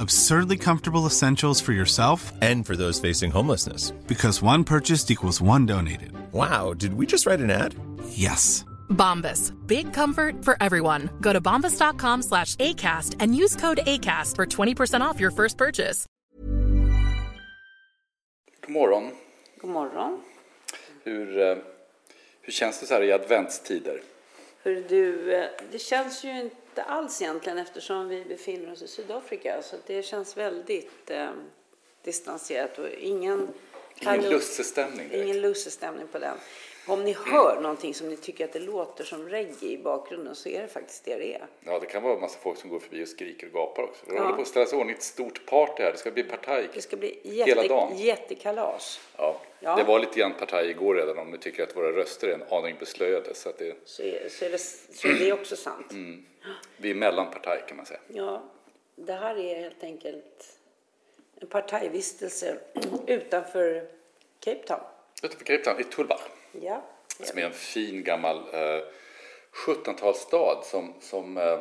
Absurdly comfortable essentials for yourself And for those facing homelessness. because one purchased equals one donated. Wow, did we just write an ad? Yes. Bombas. Big comfort for everyone. Go to bombas.com slash ACAST and use code ACAST for 20% off your first purchase. God morgon. God morgon. Hur, eh, hur känns det så här i adventstider? Hör du, eh, det känns ju inte alls egentligen eftersom vi befinner oss i Sydafrika. Så det känns väldigt eh, distanserat och ingen... Ingen lussestämning direkt. Ingen lussestämning på den. Om ni hör någonting som ni tycker att det låter som reggae i bakgrunden så är det faktiskt det det är. Ja, det kan vara en massa folk som går förbi och skriker och gapar också. Det Ja. håller på att ställa sig i ordning ett stort party här. Det ska bli partaj Det ska bli hela jätte, dagen. jättekalas. Ja. Ja. Det var lite grann partaj igår redan om ni tycker att våra röster är en aning beslöjade. Så att det, Så är, så är, det, så är det också sant. Mm. Vi är mellan partaj kan man säga. Ja, det här är helt enkelt en partajvistelse utanför Cape Town. Utanför Cape Town, i Tulbagh. Ja. Som är en fin gammal eh, 1700-talsstad som, som, eh,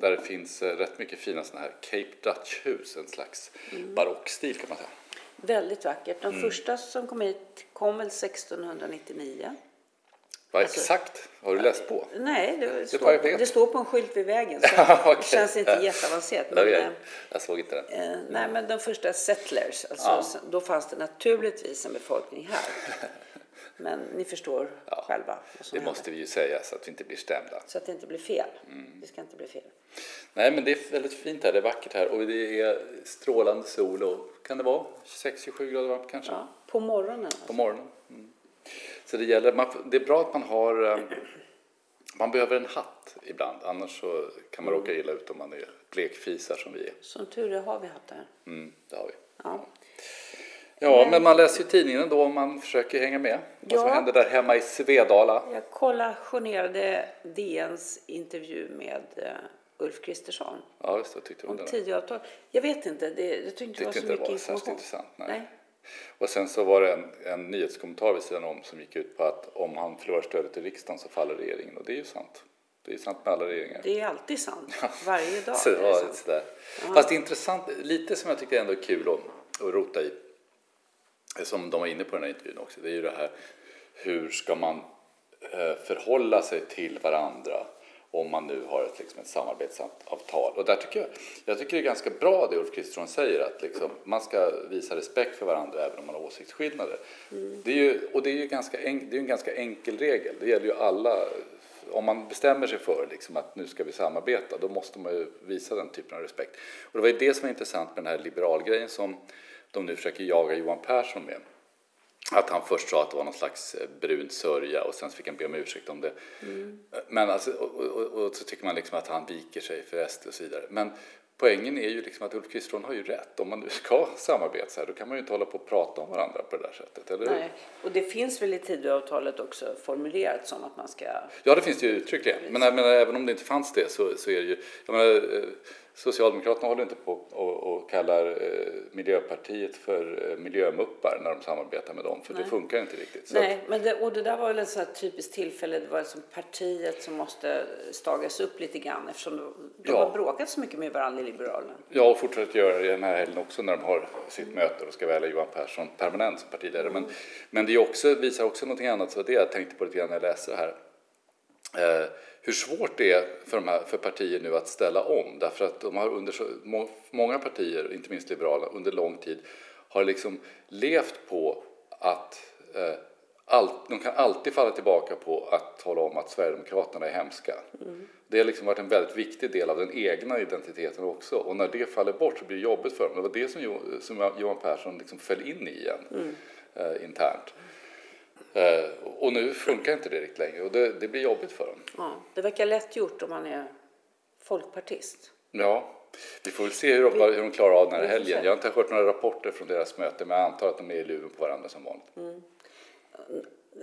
där det finns eh, rätt mycket fina såna här Cape Dutch-hus. En slags Mm. barockstil kan man säga. Väldigt vackert. De Mm. första som kom hit kom väl 1699. Vad Alltså- exakt har du läst på? Nej, det, jag står, det står på en skylt vid vägen så Okej. det känns inte jätteavancerat. Men, är jag. såg inte den. eh, nej, men de första settlers, alltså, Ja. sen- då fanns det naturligtvis en befolkning här. Men ni förstår själva vad som Det hände. måste vi ju säga så att vi inte blir stämda. Så att det inte blir fel. Mm. Det ska inte bli fel. Nej, men det är väldigt fint här. Det är vackert här och det är strålande sol och kan det vara 26-27 grader varmt kanske Ja, på morgonen. Alltså. på morgonen. Mm. Så det gäller, man, det är bra att man har, eh, man behöver en hatt ibland annars så kan man råka illa ut om man är blekfisar som vi är. Som tur är har vi här. Mm, det har vi. Ja. Ja, men man läser ju tidningen då om man försöker hänga med. Vad som Ja. händer där hemma i Svedala. Jag kollationerade DNs intervju med eh, Ulf Kristersson Ja, just det. Tyckte om? Tidöavtal. Jag vet inte, det, jag tyckte inte det var så inte det mycket var information. intressant. Nej. Nej. Och sen så var det en, en nyhetskommentar vid sidan om som gick ut på att om han förlorar stödet i riksdagen så faller regeringen. Och det är ju sant. Det är ju sant med alla regeringar. Det är alltid sant. Varje dag Så är det sant. sådär. Fast det är intressant, lite som jag tycker ändå är kul att, att rota i, som de var inne på i den här intervjun också, det är ju det här hur ska man eh, förhålla sig till varandra om man nu har ett, liksom ett samarbetsavtal. Och där tycker jag, jag tycker det är ganska bra det Ulf Kristersson säger att liksom, man ska visa respekt för varandra även om man har åsiktsskillnader. Det är ju, och det är ju ganska en, det är en ganska enkel regel, det gäller ju alla om man bestämmer sig för liksom att nu ska vi samarbeta då måste man ju visa den typen av respekt. Och det var ju det som var intressant med den här liberalgrejen som de nu försöker jaga Johan Persson med. Att han först sa att det var någon slags eh, brun sörja och sen fick han be om ursäkt om det. Men alltså, och, och, och så tycker man liksom att han viker sig för SD och så vidare. Men poängen är ju liksom att Ulf Kristersson har ju rätt. Om man nu ska samarbeta så här då kan man ju inte hålla på och prata om varandra på det där sättet, eller hur? Nej. Och det finns väl i Tidöavtalet också formulerat som att man ska... Ja, det finns det ju uttryckligen. Men jag menar, även om det inte fanns det så, så är det ju... Jag menar, eh, Socialdemokraterna håller inte på och, och kallar eh, Miljöpartiet för eh, miljömuppar när de samarbetar med dem, för Nej. det funkar inte riktigt. Nej, men det, och det där var väl ett sånt typiskt tillfälle, det var som partiet som måste stagas upp lite grann eftersom de, de Ja. har bråkat så mycket med varandra Liberalerna. Ja, och fortsätter göra det den här helgen också när de har sitt möte och ska välja Johan Persson permanent som partiledare. Men, men det också, visar också någonting annat, så det jag tänkte på lite grann när jag läste det här. Eh, hur svårt det är för, de här, för partier nu att ställa om. Därför att de har under så, må, många partier, inte minst Liberalerna, under lång tid har liksom levt på att eh, all, de kan alltid falla tillbaka på att tala om att Sverigedemokraterna är hemska. Det har liksom varit en väldigt viktig del av den egna identiteten också. Och när det faller bort så blir det jobbigt för dem. Det var det som, som Johan Persson liksom föll in i igen eh, internt. Eh, och nu funkar inte det riktigt längre och det, det blir jobbigt för dem. Ja, det verkar lätt gjort om man är folkpartist. Ja, vi får väl se hur de, hur de klarar av den här helgen. Jag har inte hört några rapporter från deras möte men jag antar att de är i luven på varandra som vanligt.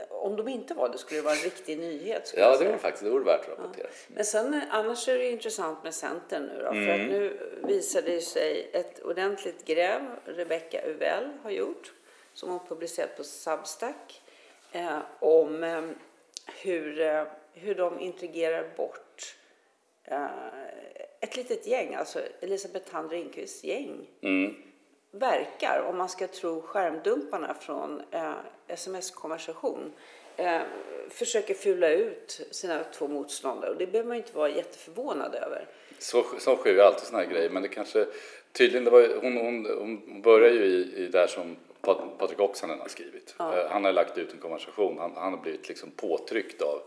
Om de inte var det skulle det vara en riktig nyhet. Ja, det vore faktiskt det vore värt att rapportera. Men sen annars är det intressant med Centern nu då, för att nu visar det sig ett ordentligt gräv Rebecca Uvell har gjort som hon publicerat på Substack eh, om eh, hur, eh, hur de intrigerar bort eh, ett litet gäng, alltså Elisabeth Thand Ringqvists gäng verkar, om man ska tro skärmdumparna från eh, sms-konversation, eh, försöker fula ut sina två motståndare. Och det behöver man inte vara jätteförvånad över. Så, så sker ju alltid såna här grejer men det kanske tydligen det var, hon, hon, hon börjar ju i, i där som Pat- Patrik Oksanen har skrivit. Eh, Han har lagt ut en konversation, han, han har blivit liksom påtryckt av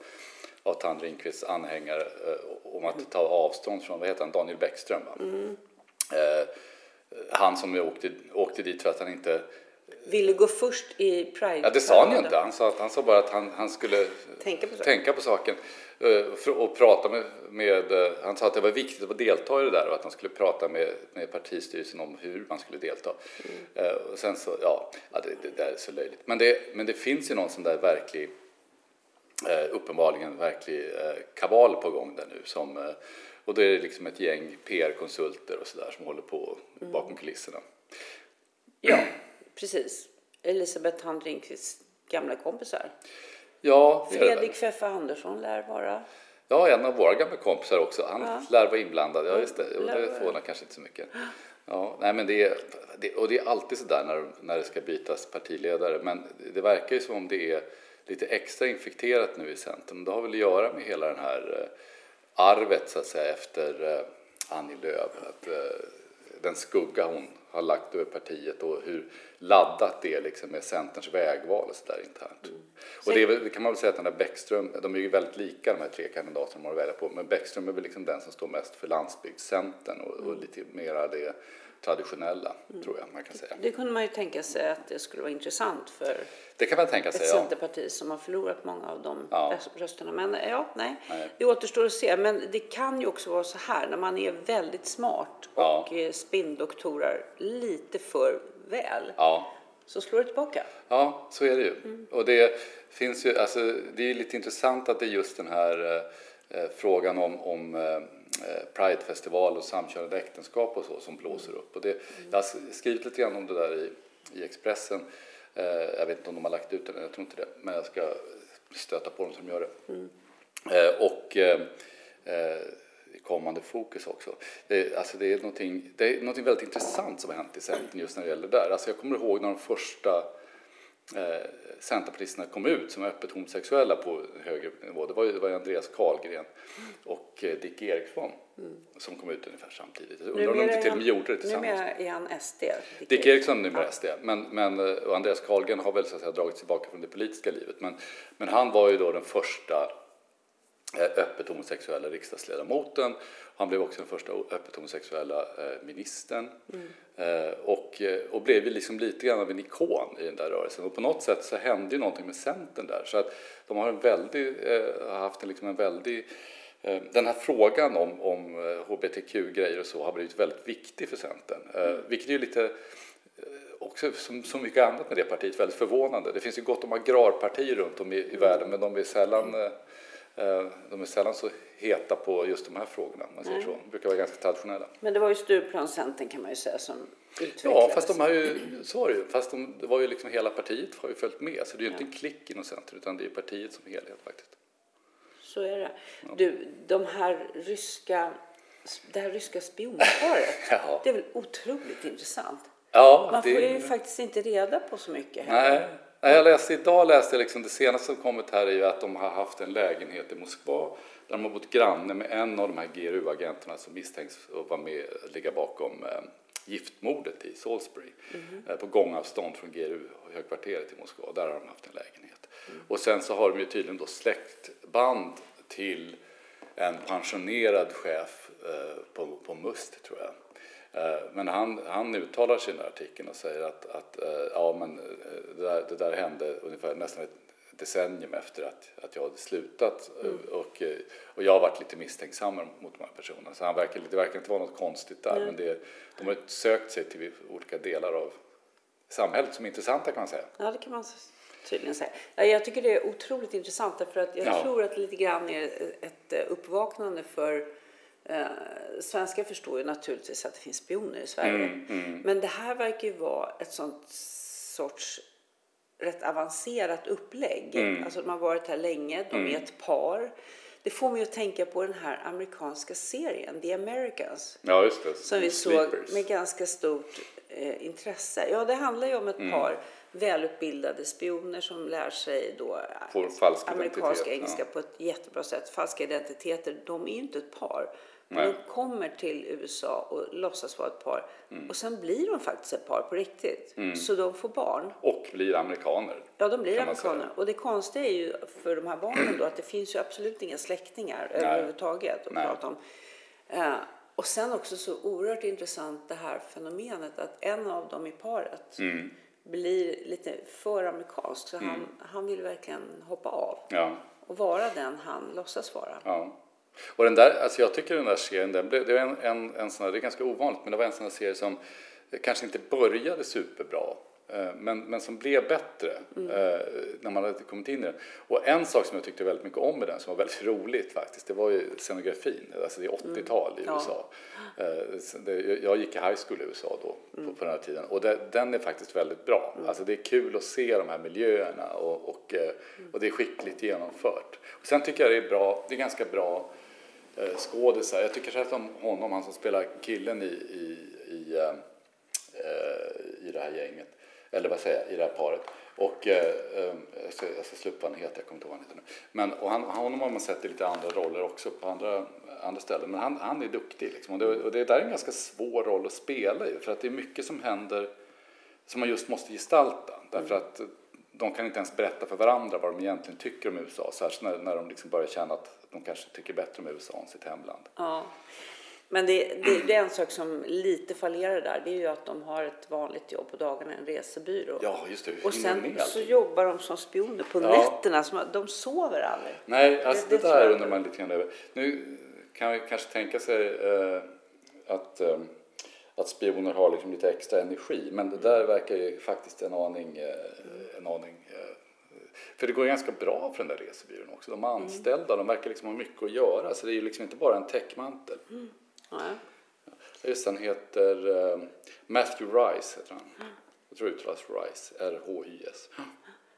av Tand Ringqvists anhängare eh, om att ta avstånd från, vad heter han, Daniel Bäckström va? Eh, han som åkte, åkte dit för att han inte Ville gå först i Pride. Ja, det sa han ju inte. Han sa, han sa bara att han, han skulle Tänka på saken. tänka på saken eh, och prata med, med... eh, Han sa att det var viktigt att delta i det där och att han skulle prata med, med partistyrelsen om hur man skulle delta. Mm. Eh, Och sen så, ja, det, det där är så löjligt. Men det, men det finns ju någon sån där verklig, uppenbarligen verklig kabal på gång där nu som... Och då är det liksom ett gäng PR-konsulter och sådär som håller på Mm. bakom kulisserna. Ja, precis. Elisabeth Thand Ringqvists gamla kompisar. Ja, det det. Fredrik Feffe Andersson lär vara. Ja, en av våra gamla kompisar också. Han Ja. lär vara inblandad. Ja, just det. Och det förvånar kanske inte så mycket. Ja, nej, men det är, det, och det är alltid så där när, när det ska bytas partiledare. Men det verkar ju som om det är lite extra infekterat nu i Centern. Det har väl att göra med hela den här eh, arvet så att säga efter eh, Annie Lööf. Att, eh, den skugga hon har lagt över partiet och hur laddat det är liksom med Centerns vägval och så där internt. Och det, är kan man väl säga att den där Bäckström, de är ju väldigt lika de här tre kandidaterna man har att välja på, men Bäckström är väl liksom den som står mest för landsbygdscentern och, och lite mera det traditionella, tror jag man kan säga. Det kunde man ju tänka sig att det skulle vara intressant för Det kan man tänka ett sig, ja. centerparti som har förlorat många av de Ja. röst- rösterna. Men ja, nej. Nej. Det återstår att se. Men det kan ju också vara så här när man är väldigt smart Ja. och ja. spinndoktorar lite för väl Ja, så slår det tillbaka. Ja, så är det ju. Och det finns ju, alltså, det är lite intressant att det är just den här eh, frågan om, om eh, Pridefestival och samkönade äktenskap och så som blåser upp. Och det, jag har skrivit lite grann om det där i, i Expressen. Eh, jag vet inte om de har lagt ut den, jag tror inte det. Men jag ska stöta på dem som gör det. Eh, och eh, eh, kommande fokus också. Det, alltså det, är någonting, det är någonting väldigt intressant som har hänt i Centern just när det gäller det där. Alltså jag kommer ihåg när de första eh, Centerpartisterna kom ut som öppet homosexuella på högre nivå. Det var det var Andreas Karlgren och eh, Dick Eriksson som kom ut ungefär samtidigt. Undrar om de inte till och med gjorde det tillsammans. Numera är han SD. Dick Eriksson är numera SD, men, men eh, och Andreas Carlgren har väl så att säga dragit tillbaka från det politiska livet. Men, men han var ju då den första öppet homosexuella riksdagsledamoten. Han blev också den första öppet homosexuella eh, ministern. Eh, och, eh, och blev liksom lite grann av en ikon i den där rörelsen. Och på något sätt så hände ju någonting med Centern där. Så att de har en väldig, eh, haft en, liksom en väldig eh, den här frågan om, om eh, hbtq-grejer och så har blivit väldigt viktig för Centern. Eh, vilket är ju lite också som så mycket annat med det partiet väldigt förvånande. Det finns ju gott om agrarpartier runt om i, i världen men de är sällan, eh, Eh, De är sällan så heta på just de här frågorna. Man säger så. De brukar vara ganska traditionella. Men det var ju Stureplan-Centern kan man ju säga som utvecklades. Ja, fast de har ju, så var det ju. Fast de, det var ju liksom hela partiet har ju följt med. Så det är ju inte en klick inom Centern utan det är partiet som helhet faktiskt. Så är det. Du, de här ryska, det här ryska spionparet, Ja. det är väl otroligt intressant? Ja, Man får det- ju faktiskt inte reda på så mycket heller. Nej, Nej, jag läste idag läste jag liksom det senaste som kommit här är ju att de har haft en lägenhet i Moskva där de har bott granne med en av de här GRU-agenterna som misstänks vara med ligga bakom eh, giftmordet i Salisbury eh, på gångavstånd från GRU-högkvarteret i Moskva. Där har de haft en lägenhet. Och sen så har de ju tydligen då släktband till en pensionerad chef eh, på, på Must tror jag. Eh, Men han, han uttalar sig i den här artikeln och säger att, att eh, ja, men eh, det, där, det där hände ungefär nästan ett decennium efter att, att jag hade slutat eh, och, och jag har varit lite misstänksam mot de här personerna. Så han verkar, det verkar inte vara något konstigt där men det, de har sökt sig till olika delar av samhället som är intressanta kan man säga. Ja, det kan man tydligen säga. Ja, jag tycker det är otroligt intressant därför att jag Ja. tror att det lite grann är ett uppvaknande för eh, svenskar förstår ju naturligtvis att det finns spioner i Sverige. Mm, Men det här verkar ju vara ett sånt sorts rätt avancerat upplägg. Mm. Alltså de har varit här länge, de är ett par. Det får mig att tänka på den här amerikanska serien The Americans. Ja, just det. Som vi såg Sleepers. med ganska stort eh, intresse. Ja, det handlar ju om ett Mm. par välutbildade spioner som lär sig då Får falsk amerikansk identitet, engelska ja. på ett jättebra sätt. Falska identiteter, de är ju inte ett par. Men Nej. de kommer till USA och låtsas vara ett par. Mm. Och sen blir de faktiskt ett par på riktigt. Så de får barn. Och blir amerikaner. Ja, de blir amerikaner. Och det konstiga är ju för de här barnen då att det finns ju absolut inga släktingar överhuvudtaget att Nej. prata om. Eh, och sen också så oerhört intressant det här fenomenet att en av dem i paret Mm. blir lite för amerikansk så han, han vill verkligen hoppa av Ja. och vara den han låtsas vara. Ja. Och den där, alltså jag tycker den där serien, den blev, det, var en, en, en sån här, det är ganska ovanligt, men det var en sån här serie som kanske inte började superbra. eh, Men, men som blev bättre eh, när man hade kommit in i den. Och en sak som jag tyckte väldigt mycket om med den, som var väldigt roligt faktiskt, det var ju scenografin. Alltså det är 80-tal i Ja. USA. Eh, det, jag gick i high school i USA då, på, på den här tiden. Och det, den är faktiskt väldigt bra. Alltså det är kul att se de här miljöerna och, och, eh, och det är skickligt genomfört. Och sen tycker jag det är bra, det är ganska bra eh, skådisar. Jag tycker särskilt om honom, han som spelar killen i, i, i, eh, eh, i det här gänget. Eller vad säger jag, i det här paret. Och eh, eh, jag ska, jag ska slå upp vad han heter, jag kommer inte ihåg vad han heter nu. Men, och han, honom har man sett i lite andra roller också på andra, andra ställen. Men han, han är duktig liksom. Och det, och det där är en ganska svår roll att spela ju. För att det är mycket som händer som man just måste gestalta. Därför att de kan inte ens berätta för varandra vad de egentligen tycker om USA. Särskilt när, när de liksom börjar känna att de kanske tycker bättre om USA än sitt hemland. Ja. Men det, det, det är en sak som lite fallerar där. Det är ju att de har ett vanligt jobb på dagarna, en resebyrå. Ja, just det. Och sen med så jobbar de som spioner på Ja. nätterna. Som, de sover aldrig. Nej, alltså det, det där undrar man lite grann över. Nu kan vi kanske tänka sig eh, att, eh, att spioner har liksom lite extra energi. Men det där verkar ju faktiskt en aning... Eh, en aning eh, för det går ganska bra för den där resebyrån också. De anställda, de verkar liksom ha mycket att göra. Så det är ju liksom inte bara en täckmantel. Nej. Just han heter eh, Matthew Rice. Heter han. Jag tror det uttalas Rice. R-H-Y-S.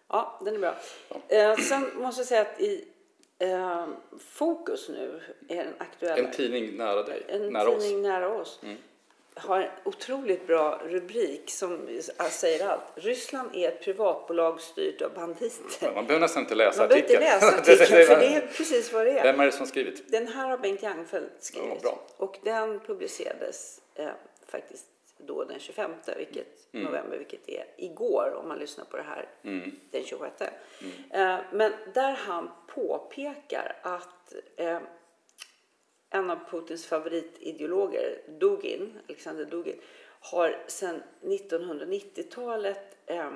Ja, den är bra. Eh, sen måste jag säga att i eh, Fokus nu är en aktuell... En tidning nära dig. en nära oss. Mm. tidning nära oss. Har en otroligt bra rubrik som säger allt. Ryssland är ett privatbolag styrt av banditer. Man behöver nästan inte läsa Man behöver inte artikeln. läsa artikeln för det är precis vad det är. Vem är det som skrivit? Den här har Bengt Jangfeldt Ja, skrivit. bra. och den publicerades eh, faktiskt då den 25 vilket, Mm. november, vilket är igår om man lyssnar på det här Mm. den 26. Eh, men där han påpekar att eh, en av Putins favoritideologer, Dugin, Alexander Dugin, har sedan 1990-talet eh,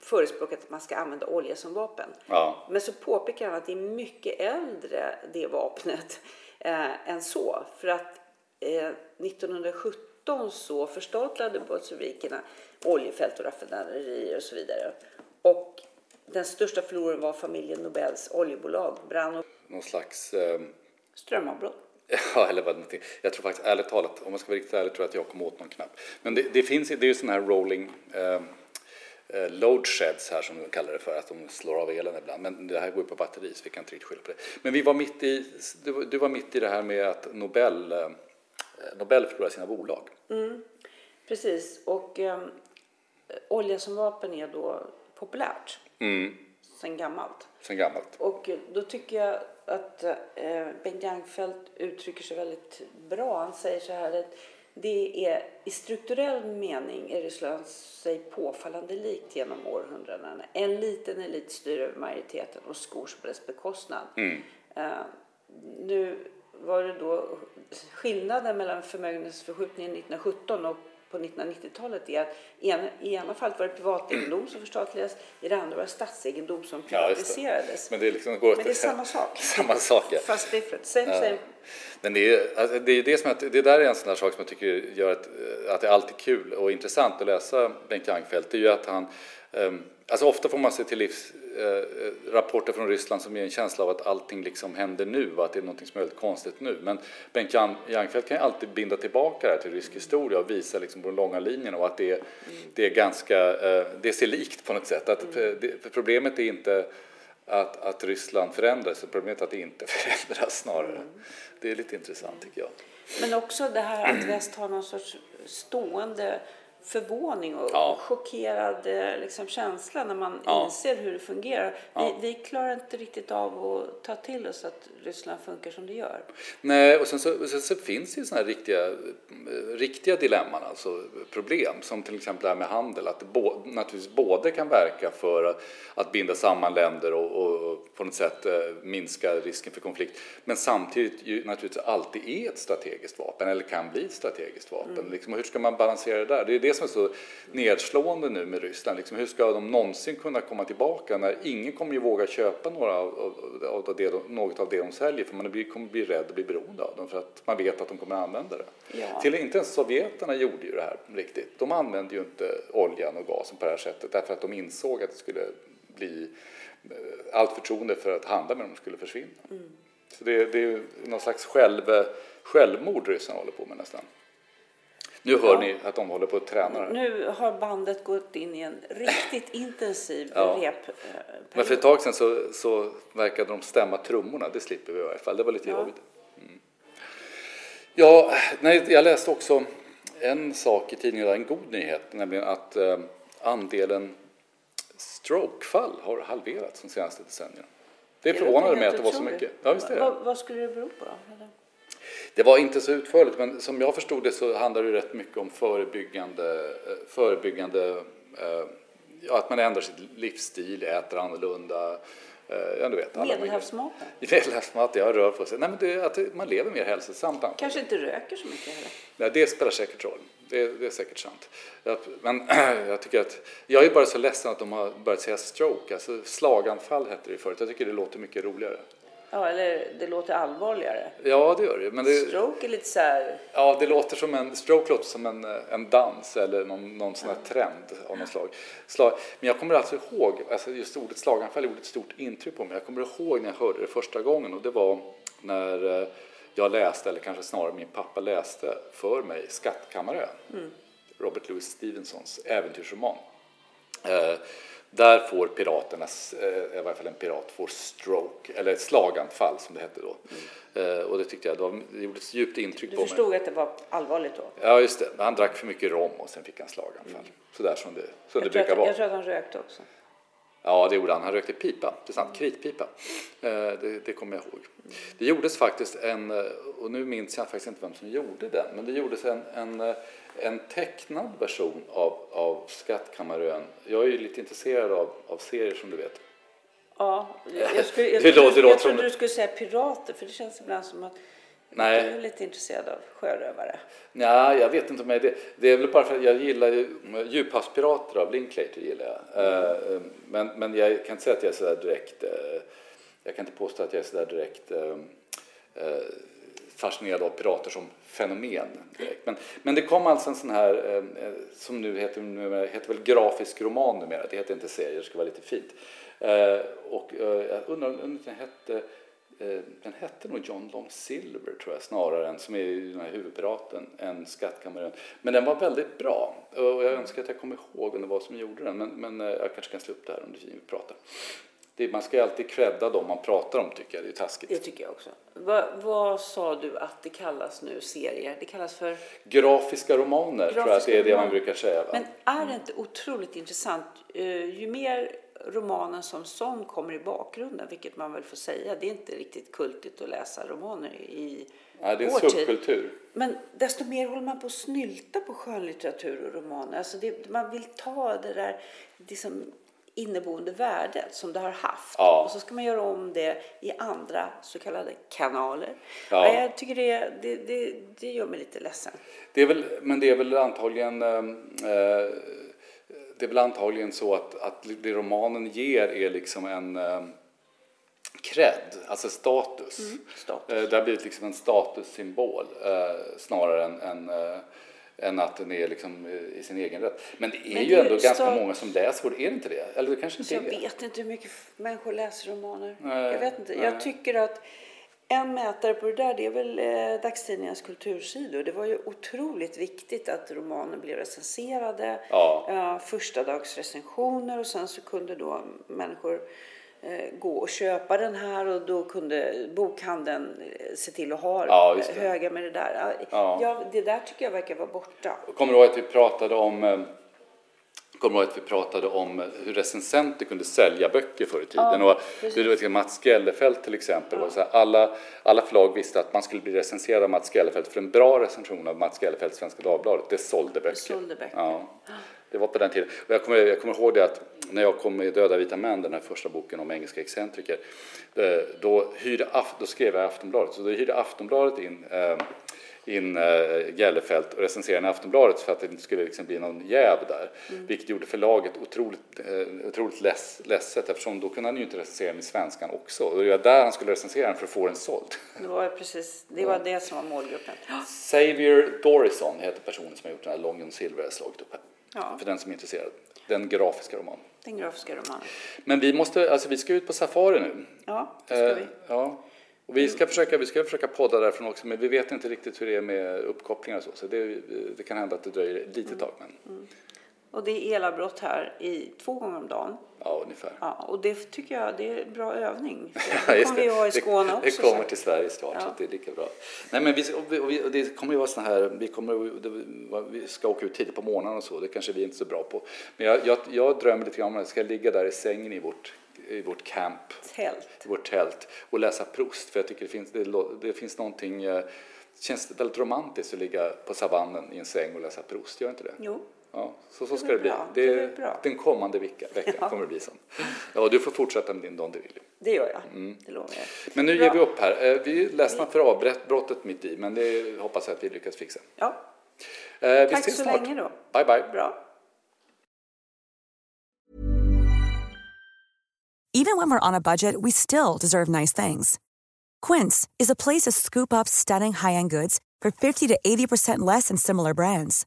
förespråkat att man ska använda olja som vapen. Ja. Men så påpekar han att det är mycket äldre det vapnet eh, än så. För att eh, 1917 så förstatligade bolsjevikerna oljefält och raffinaderier och så vidare. Och den största förloraren var familjen Nobels oljebolag. Brann och Någon slags... Eh, strömavbrott. Ja, eller vad någonting. Jag tror faktiskt ärligt talat, om man ska vara riktigt ärlig, tror jag att jag kom åt någon knapp. Men det, det finns, det är ju sådana här rolling eh, eh, load sheds här som de kallar det för, att de slår av elen ibland. Men det här går ju på batteri så vi kan inte riktigt skylla på det. Men vi var mitt i, du, var- du var mitt i det här med att Nobel, eh, Nobel förlorar sina bolag. Precis. Och eh, olja som vapen är då populärt Mm, sen gammalt. sen gammalt. Och då tycker jag att eh, Bengt Jangfeldt uttrycker sig väldigt bra. Han säger så här att det är i strukturell mening är Ryssland sig påfallande likt genom århundradena. En liten elit styr över majoriteten och skor på dess bekostnad. Eh, nu var det då skillnaden mellan förmögenhetsförskjutningen 1917 och på 1990-talet är att i ena, i ena fallet var det privategendom som förstatligades, i det andra var det statsegendom som Ja, just det. privatiserades. Men det, är liksom, går Men det är samma sak. samma sak. Ja. Fast different. Same, same. Men det är, alltså, det är det som att, det där är en sån där sak som jag tycker gör att, att det är alltid kul och intressant att läsa Bengt Jangfeldt. Det är ju att han, ehm, alltså ofta får man sig till livs eh, rapporter från Ryssland som ger en känsla av att allting liksom händer nu och att det är något som är väldigt konstigt nu. Men Bengt Jan- Jangfeldt kan ju alltid binda tillbaka det här till rysk historia och visa liksom på den långa linjen och att det, det är ganska, eh, det ser likt på något sätt. Att, eh, det, för problemet är inte att, att Ryssland förändras, problemet är att det inte förändras snarare. Det är lite intressant tycker jag. Men också det här att väst har någon sorts stående förvåning och Ja. chockerad eh, liksom, känsla när man Ja. inser hur det fungerar. Ja. Vi, vi klarar inte riktigt av att ta till oss att Ryssland funkar som det gör. Nej, och sen så, sen så finns det ju sådana här riktiga, eh, riktiga dilemman, alltså problem, som till exempel det här med handel, att det bo, naturligtvis både kan verka för att, att binda samman länder och, och, på något sätt eh, minska risken för konflikt, men samtidigt ju naturligtvis alltid är ett strategiskt vapen, eller kan bli ett strategiskt vapen. Liksom, och hur ska man balansera det där? Det är det som är så nedslående nu med Ryssland. Liksom, hur ska de någonsin kunna komma tillbaka när ingen kommer ju våga köpa några av, av, av det, de- något av det de säljer för man blir, kommer bli rädd och bli beroende av dem för att man vet att de kommer att använda det. Ja. Till, inte ens sovjeterna gjorde ju det här riktigt. De använde ju inte oljan och gasen på det här sättet därför att de insåg att det skulle bli eh, allt förtroende för att handla med dem skulle försvinna. Så det, det är ju någon slags själv, självmord ryssarna håller på med nästan. Nu hör Ja. ni att de håller på att träna. Nu har bandet gått in i en riktigt intensiv Ja. rep. Men för ett tag sedan så, så verkade de stämma trummorna. Det slipper vi i alla fall. Det var lite Ja. jobbigt. Mm. Ja, nej, jag läste också en sak i tidningen, en god nyhet, nämligen att eh, andelen strokefall har halverats de senaste decennierna. Det Det förvånade mig att det var så mycket. Ja, visst är det. Vad, vad skulle det bero på då? Eller? Det var inte så utförligt, men som jag förstod det så handlar det rätt mycket om förebyggande, eh, förebyggande eh, ja, att man ändrar sitt livsstil, äter annorlunda. eh, Ja, du vet, Medelhavsmaten? Medelhavsmat, jag rör på sig. Nej, men det, att man lever mer hälsosamt. Kanske inte röker så mycket heller? Nej, det spelar säkert roll. Det, det är säkert sant. Jag, men jag tycker att, jag är bara så ledsen att de har börjat säga stroke, alltså slaganfall hette det förut. Jag tycker det låter mycket roligare. Ja, eller det låter allvarligare. Ja, det gör det. Men det, Stroke är lite så här... Ja, det låter som en, stroke låter som en, eh, en dans eller någon, någon sån här trend av något slag. slag. Men jag kommer alltså ihåg, alltså just ordet slaganfall gjorde ett stort intryck på mig. Jag kommer ihåg när jag hörde det första gången och det var när eh, jag läste, eller kanske snarare min pappa läste för mig Skattkammarön. Robert Louis Stevensons äventyrsroman. Eh, där får piraternas, eh, i varje fall en pirat, får stroke, eller ett slaganfall som det hette då. Eh, och det tyckte jag, det, var, det gjorde ett djupt intryck Du på mig. förstod att det var allvarligt då? Ja, just det. Han drack för mycket rom och sen fick han slaganfall. Sådär som det, som det brukar att, vara. jag tror att han rökte också. Ja, det gjorde han. Han rökte pipa, det är sant, kritpipa. Eh, Det, det kommer jag ihåg. Det gjordes faktiskt en, och nu minns jag faktiskt inte vem som gjorde den, men det gjordes en, en, en tecknad version av, av Skattkammarön. Jag är ju lite intresserad av, av serier som du vet. Ja, jag, jag, skulle, jag, trodde, jag låter trodde du skulle säga pirater, för det känns ibland som att Nej. du är lite intresserad av sjörövare. Nej, jag vet inte om jag är det. Det är väl bara för att jag gillar ju djuphavspirater av Linklater gillar jag. Eh, Men, men jag kan inte säga att jag är sådär direkt, eh, jag kan inte påstå att jag är sådär direkt eh, fascinerad av pirater som fenomen. Direkt. Men, men det kom alltså en sån här, eh, eh som nu heter, numera- heter väl grafisk roman numera, det heter inte serie, det ska vara lite fint. Eh, och eh, jag undrar om den hette eh, den hette nog John Long Silver tror jag snarare än som är den här huvudpiraten än Skattkammaren. Men den var väldigt bra och jag önskar att jag kommer ihåg vem det var som gjorde den men, men eh, jag kanske kan slå upp det här under tiden vi pratar. Det, man ska ju alltid credda dem man pratar om tycker jag, det är taskigt. Det tycker jag också. Va, vad sa du att det kallas nu, serier? Det kallas för... Grafiska romaner tror jag att det är det man brukar säga. Va? Men är det inte otroligt intressant? Eh, Ju mer romanen som sån kommer i bakgrunden, vilket man väl får säga, det är inte riktigt kultigt att läsa romaner i Nej, det är en tid. subkultur. Men desto mer håller man på att snylta på skönlitteratur och romaner. Alltså det, man vill ta det där liksom inneboende värdet som det har haft Ja. och så ska man göra om det i andra så kallade kanaler. Ja. Ja. Jag tycker det, det, det, det gör mig lite ledsen. Det är väl, men det är väl antagligen eh, eh, det är väl antagligen så att, att det romanen ger är liksom en eh, cred, alltså status. status. Eh, det har blivit liksom en statussymbol eh, snarare än, än, eh, än att den är liksom eh, i sin egen rätt. Men det är Men ju det ändå ganska stat- många som läser är det inte det? Eller det kanske inte jag är vet inte hur mycket människor läser romaner. Nej, jag vet inte. nej. Jag tycker att en mätare på det där det är väl eh, dagstidningarnas kultursidor. Det var ju otroligt viktigt att romaner blev recenserade. Ja. Eh, första dags recensioner och sen så kunde då människor gå och köpa den här och då kunde bokhandeln eh, se till att ha Ja, höga med det där. Ja. Ja, det där tycker jag verkar vara borta. Kommer du ihåg att vi pratade om eh, Kommer ihåg att vi pratade om eh, hur recensenter kunde sälja böcker förr i tiden? Ja, och du vet, Mats Gellerfelt till exempel. var Så här, alla, alla förlag visste att man skulle bli recenserad av Mats Gellerfelt. För en bra recension av Mats Gellerfelt i Svenska Dagbladet, det sålde böcker. sålde böcker. Ja, det var på den tiden. Och jag, kommer, jag kommer ihåg det att när jag kom med Döda vita män, den här första boken om engelska excentriker. eh, Då, hyrde, då skrev jag Aftonbladet. Så då hyrde Aftonbladet in eh, in uh, Gellerfelt och recenserade i Aftonbladet för att det inte skulle liksom bli någon jäv där. Mm. Vilket gjorde förlaget otroligt, otroligt less, ledset eftersom då kunde han ju inte recensera den i svenskan också. Och det var där han skulle recensera den för att få den såld. Det var precis det, var det som var målgruppen. Xavier Dorison heter personen som har gjort den här Long John Silver slagit upp här. Ja. För den som är intresserad. Den grafiska romanen. Den grafiska romanen. Men vi måste, alltså vi ska ut på safari nu. Ja, det ska Eh, vi. Ja. Och vi ska, försöka, vi ska försöka podda därifrån också, men vi vet inte riktigt hur det är med uppkopplingar och så. Så det, det kan hända att det dröjer ett litet tag, men Och det är elavbrott här i två gånger om dagen. ja, ungefär. Ja, och det tycker jag det är en bra övning. Det kommer vi ha i Skåne det, också. det kommer så. till Sverige snart, så Ja. det är lika bra. Nej, men vi, och vi, och vi, och det kommer ju vara såna här, vi, kommer, det, vi ska åka ut tidigt på morgonen och så, det kanske vi inte är så bra på. Men jag, jag, jag drömmer lite grann om att jag ska ligga där i sängen i vårt, i vårt camp Tält. i vårt tält och läsa Proust. För jag tycker det finns, det, det finns någonting, eh, det känns väldigt romantiskt att ligga på savannen i en säng och läsa Proust, gör inte det? Jo. Ja, så, så Det ska är det bli. Det, det är bra. Den kommande veckan, veckan Ja. kommer det bli så. Ja, du får fortsätta med din Don DeVillo. Det gör jag. Mm. Det lovar jag. Men nu Bra. ger vi upp här. Eh, Vi är ledsna för avbrottet mitt i, men det hoppas jag att vi lyckas fixa. Ja, Eh, Vi tack ses så snart. länge då. Bye, bye. Bra. Even when we're on a budget, we still deserve nice things. Quince is a place to scoop up stunning high-end goods for 50 to 80% less than similar brands.